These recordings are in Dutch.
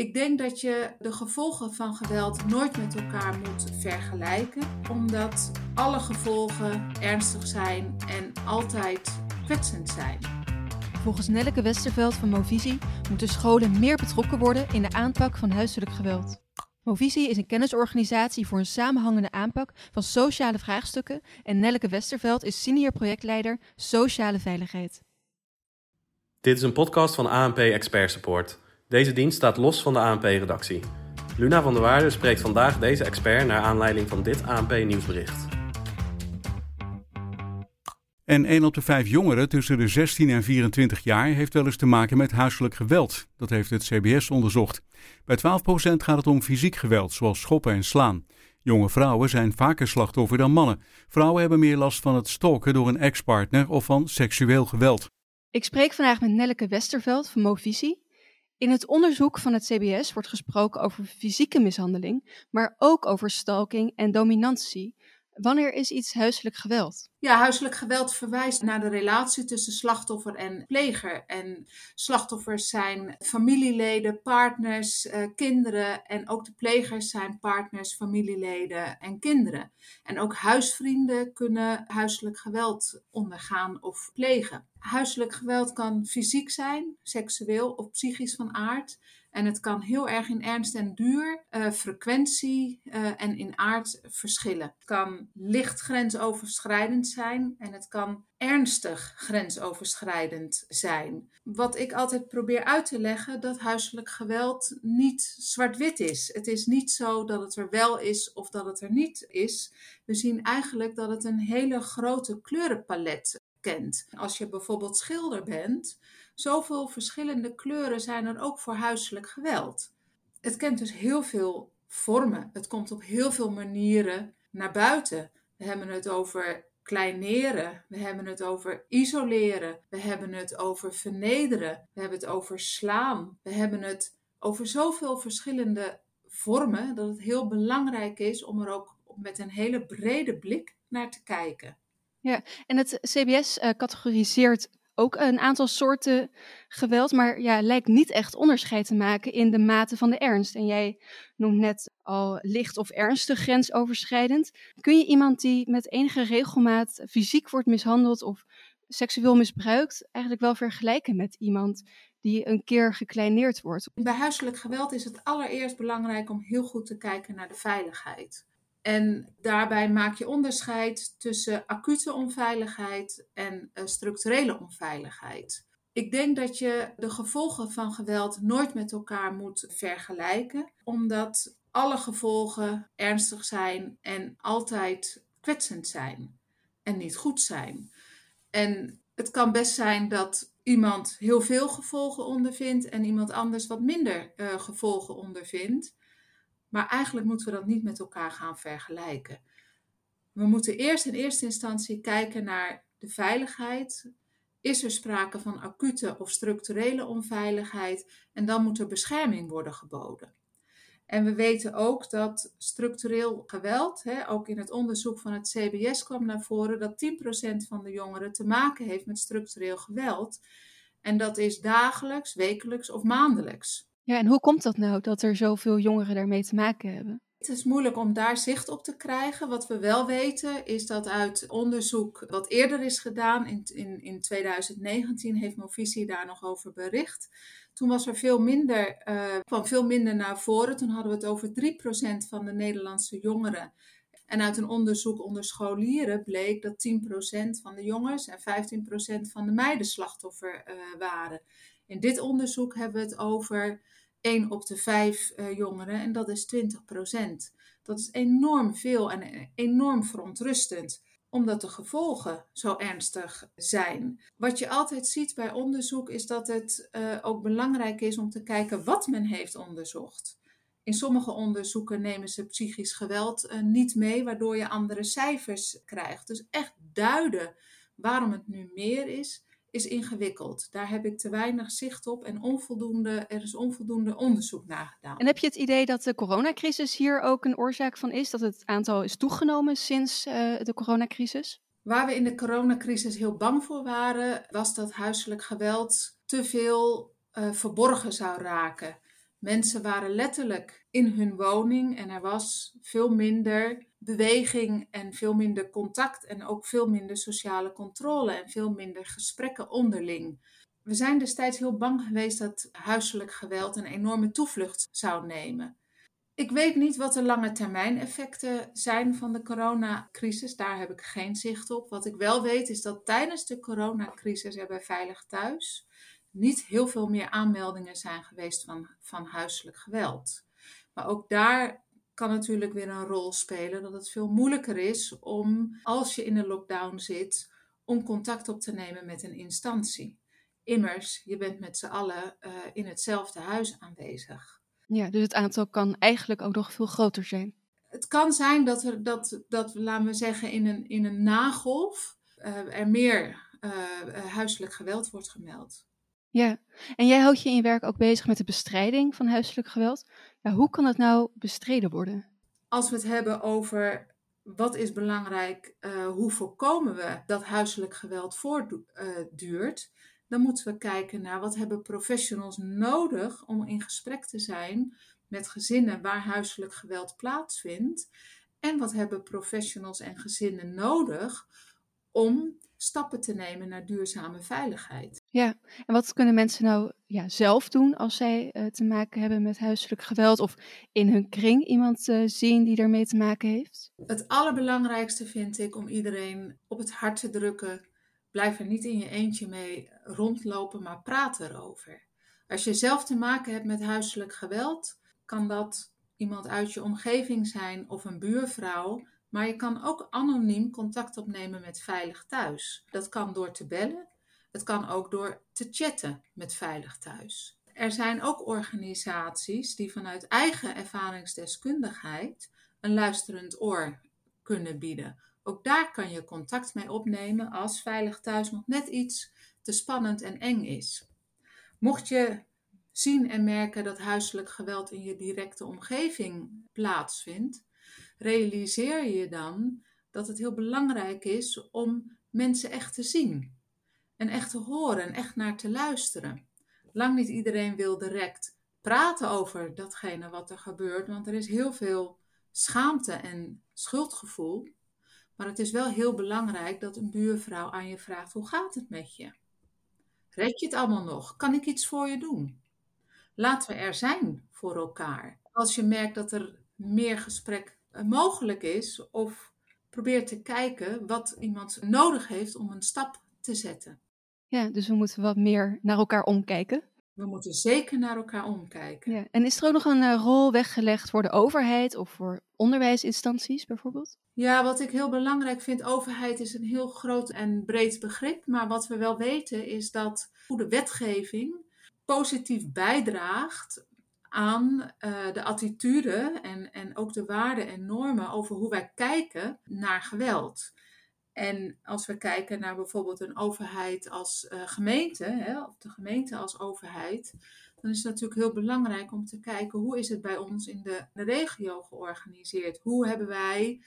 Ik denk dat je de gevolgen van geweld nooit met elkaar moet vergelijken, omdat alle gevolgen ernstig zijn en altijd kwetsend zijn. Volgens Nelleke Westerveld van Movisie moeten scholen meer betrokken worden in de aanpak van huiselijk geweld. Movisie is een kennisorganisatie voor een samenhangende aanpak van sociale vraagstukken en Nelleke Westerveld is senior projectleider Sociale Veiligheid. Dit is een podcast van ANP Expert Support. Deze dienst staat los van de ANP-redactie. Luna van der Waarde spreekt vandaag deze expert naar aanleiding van dit ANP-nieuwsbericht. En 1 op de 5 jongeren tussen de 16 en 24 jaar heeft wel eens te maken met huiselijk geweld. Dat heeft het CBS onderzocht. Bij 12% gaat het om fysiek geweld, zoals schoppen en slaan. Jonge vrouwen zijn vaker slachtoffer dan mannen. Vrouwen hebben meer last van het stalken door een ex-partner of van seksueel geweld. Ik spreek vandaag met Nelleke Westerveld van Movisie. In het onderzoek van het CBS wordt gesproken over fysieke mishandeling, maar ook over stalking en dominantie. Wanneer is iets huiselijk geweld? Ja, huiselijk geweld verwijst naar de relatie tussen slachtoffer en pleger. En slachtoffers zijn familieleden, partners, eh, kinderen. En ook de plegers zijn partners, familieleden en kinderen. En ook huisvrienden kunnen huiselijk geweld ondergaan of plegen. Huiselijk geweld kan fysiek zijn, seksueel of psychisch van aard. En het kan heel erg in ernst en duur, uh, frequentie uh, en in aard verschillen. Het kan licht grensoverschrijdend zijn en het kan ernstig grensoverschrijdend zijn. Wat ik altijd probeer uit te leggen, dat huiselijk geweld niet zwart-wit is. Het is niet zo dat het er wel is of dat het er niet is. We zien eigenlijk dat het een hele grote kleurenpalet kent. Als je bijvoorbeeld schilder bent, zoveel verschillende kleuren zijn er ook voor huiselijk geweld. Het kent dus heel veel vormen. Het komt op heel veel manieren naar buiten. We hebben het over kleineren, we hebben het over isoleren, we hebben het over vernederen, we hebben het over slaan, we hebben het over zoveel verschillende vormen dat het heel belangrijk is om er ook met een hele brede blik naar te kijken. Ja, en het CBS uh, categoriseert ook een aantal soorten geweld, maar ja, lijkt niet echt onderscheid te maken in de mate van de ernst. En jij noemt net al licht of ernstig grensoverschrijdend. Kun je iemand die met enige regelmaat fysiek wordt mishandeld of seksueel misbruikt, eigenlijk wel vergelijken met iemand die een keer gekleineerd wordt? Bij huiselijk geweld is het allereerst belangrijk om heel goed te kijken naar de veiligheid. En daarbij maak je onderscheid tussen acute onveiligheid en uh, structurele onveiligheid. Ik denk dat je de gevolgen van geweld nooit met elkaar moet vergelijken, omdat alle gevolgen ernstig zijn en altijd kwetsend zijn en niet goed zijn. En het kan best zijn dat iemand heel veel gevolgen ondervindt en iemand anders wat minder uh, gevolgen ondervindt. Maar eigenlijk moeten we dat niet met elkaar gaan vergelijken. We moeten eerst in eerste instantie kijken naar de veiligheid. Is er sprake van acute of structurele onveiligheid? En dan moet er bescherming worden geboden. En we weten ook dat structureel geweld, hè, ook in het onderzoek van het CBS kwam naar voren, dat 10% van de jongeren te maken heeft met structureel geweld. En dat is dagelijks, wekelijks of maandelijks. Ja, en hoe komt dat nou dat er zoveel jongeren daarmee te maken hebben? Het is moeilijk om daar zicht op te krijgen. Wat we wel weten is dat uit onderzoek wat eerder is gedaan, in, in, in 2019 heeft Movisie daar nog over bericht. Toen was er veel minder, uh, kwam veel minder naar voren. Toen hadden we het over 3% van de Nederlandse jongeren. En uit een onderzoek onder scholieren bleek dat 10% van de jongens en 15% van de meiden slachtoffer uh, waren. In dit onderzoek hebben we het over 1 op de 5 uh, jongeren en dat is 20 procent. Dat is enorm veel en enorm verontrustend, omdat de gevolgen zo ernstig zijn. Wat je altijd ziet bij onderzoek is dat het uh, ook belangrijk is om te kijken wat men heeft onderzocht. In sommige onderzoeken nemen ze psychisch geweld niet mee, waardoor je andere cijfers krijgt. Dus echt duiden waarom het nu meer is, is ingewikkeld. Daar heb ik te weinig zicht op en onvoldoende, er is onvoldoende onderzoek naar gedaan. En heb je het idee dat de coronacrisis hier ook een oorzaak van is? Dat het aantal is toegenomen sinds uh, de coronacrisis? Waar we in de coronacrisis heel bang voor waren, was dat huiselijk geweld te veel uh, verborgen zou raken. Mensen waren letterlijk in hun woning en er was veel minder beweging en veel minder contact en ook veel minder sociale controle en veel minder gesprekken onderling. We zijn destijds heel bang geweest dat huiselijk geweld een enorme toevlucht zou nemen. Ik weet niet wat de lange termijn effecten zijn van de coronacrisis. Daar heb ik geen zicht op. Wat ik wel weet is dat tijdens de coronacrisis er bij Veilig Thuis niet heel veel meer aanmeldingen zijn geweest van, van huiselijk geweld. Maar ook daar kan natuurlijk weer een rol spelen dat het veel moeilijker is om, als je in een lockdown zit, om contact op te nemen met een instantie. Immers, je bent met z'n allen uh, in hetzelfde huis aanwezig. Ja, dus het aantal kan eigenlijk ook nog veel groter zijn. Het kan zijn dat er, dat, dat laten we zeggen, in een, in een nagolf uh, er meer uh, huiselijk geweld wordt gemeld. Ja, en jij houdt je in je werk ook bezig met de bestrijding van huiselijk geweld. Ja, hoe kan het nou bestreden worden? Als we het hebben over wat is belangrijk, uh, hoe voorkomen we dat huiselijk geweld voortduurt, dan moeten we kijken naar wat hebben professionals nodig om in gesprek te zijn met gezinnen waar huiselijk geweld plaatsvindt. En wat hebben professionals en gezinnen nodig om stappen te nemen naar duurzame veiligheid. Ja, en wat kunnen mensen nou ja, zelf doen als zij uh, te maken hebben met huiselijk geweld of in hun kring iemand uh, zien die ermee te maken heeft? Het allerbelangrijkste vind ik om iedereen op het hart te drukken. Blijf er niet in je eentje mee rondlopen, maar praat erover. Als je zelf te maken hebt met huiselijk geweld, kan dat iemand uit je omgeving zijn of een buurvrouw maar je kan ook anoniem contact opnemen met Veilig Thuis. Dat kan door te bellen. Het kan ook door te chatten met Veilig Thuis. Er zijn ook organisaties die vanuit eigen ervaringsdeskundigheid een luisterend oor kunnen bieden. Ook daar kan je contact mee opnemen als Veilig Thuis nog net iets te spannend en eng is. Mocht je zien en merken dat huiselijk geweld in je directe omgeving plaatsvindt, realiseer je dan dat het heel belangrijk is om mensen echt te zien. En echt te horen en echt naar te luisteren. Lang niet iedereen wil direct praten over datgene wat er gebeurt, want er is heel veel schaamte en schuldgevoel. Maar het is wel heel belangrijk dat een buurvrouw aan je vraagt: hoe gaat het met je? Red je het allemaal nog? Kan ik iets voor je doen? Laten we er zijn voor elkaar. Als je merkt dat er meer gesprek mogelijk is, of probeer te kijken wat iemand nodig heeft om een stap te zetten. Ja, dus we moeten wat meer naar elkaar omkijken. We moeten zeker naar elkaar omkijken. Ja. En is er ook nog een uh, rol weggelegd voor de overheid of voor onderwijsinstanties bijvoorbeeld? Ja, wat ik heel belangrijk vind, overheid is een heel groot en breed begrip. Maar wat we wel weten is dat goede wetgeving positief bijdraagt aan uh, de attitude en, en ook de waarden en normen over hoe wij kijken naar geweld. En als we kijken naar bijvoorbeeld een overheid als uh, gemeente, hè, of de gemeente als overheid, dan is het natuurlijk heel belangrijk om te kijken hoe is het bij ons in de, de regio georganiseerd? Hoe hebben wij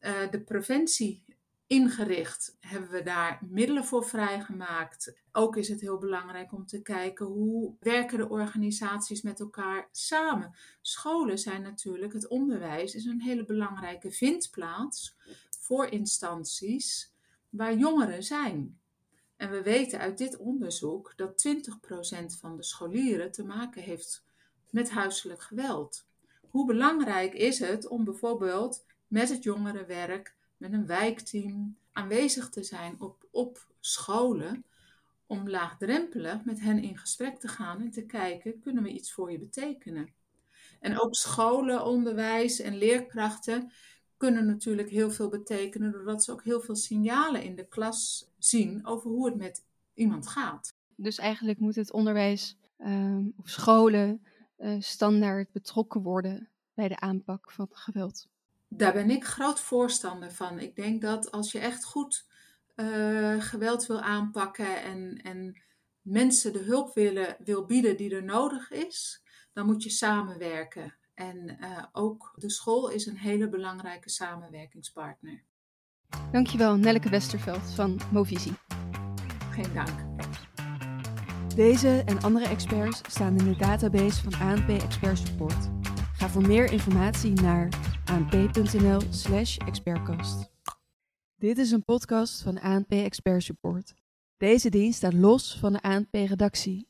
uh, de preventie ingericht? Hebben we daar middelen voor vrijgemaakt? Ook is het heel belangrijk om te kijken hoe werken de organisaties met elkaar samen. Scholen zijn natuurlijk, het onderwijs is een hele belangrijke vindplaats voor instanties waar jongeren zijn. En we weten uit dit onderzoek dat 20% van de scholieren te maken heeft met huiselijk geweld. Hoe belangrijk is het om bijvoorbeeld met het jongerenwerk met een wijkteam aanwezig te zijn op, op scholen om laagdrempelig met hen in gesprek te gaan en te kijken, kunnen we iets voor je betekenen? En ook scholen, onderwijs en leerkrachten kunnen natuurlijk heel veel betekenen, doordat ze ook heel veel signalen in de klas zien over hoe het met iemand gaat. Dus eigenlijk moet het onderwijs uh, of scholen uh, standaard betrokken worden bij de aanpak van geweld. Daar ben ik groot voorstander van. Ik denk dat als je echt goed uh, geweld wil aanpakken en, en mensen de hulp willen, wil bieden die er nodig is, dan moet je samenwerken. En uh, ook de school is een hele belangrijke samenwerkingspartner. Dankjewel, Nelleke Westerveld van Movisie. Geen dank. Deze en andere experts staan in de database van ANP Expert Support. Ga voor meer informatie naar anp.nl/slash expertcast. Dit is een podcast van ANP Expert Support. Deze dienst staat los van de ANP-redactie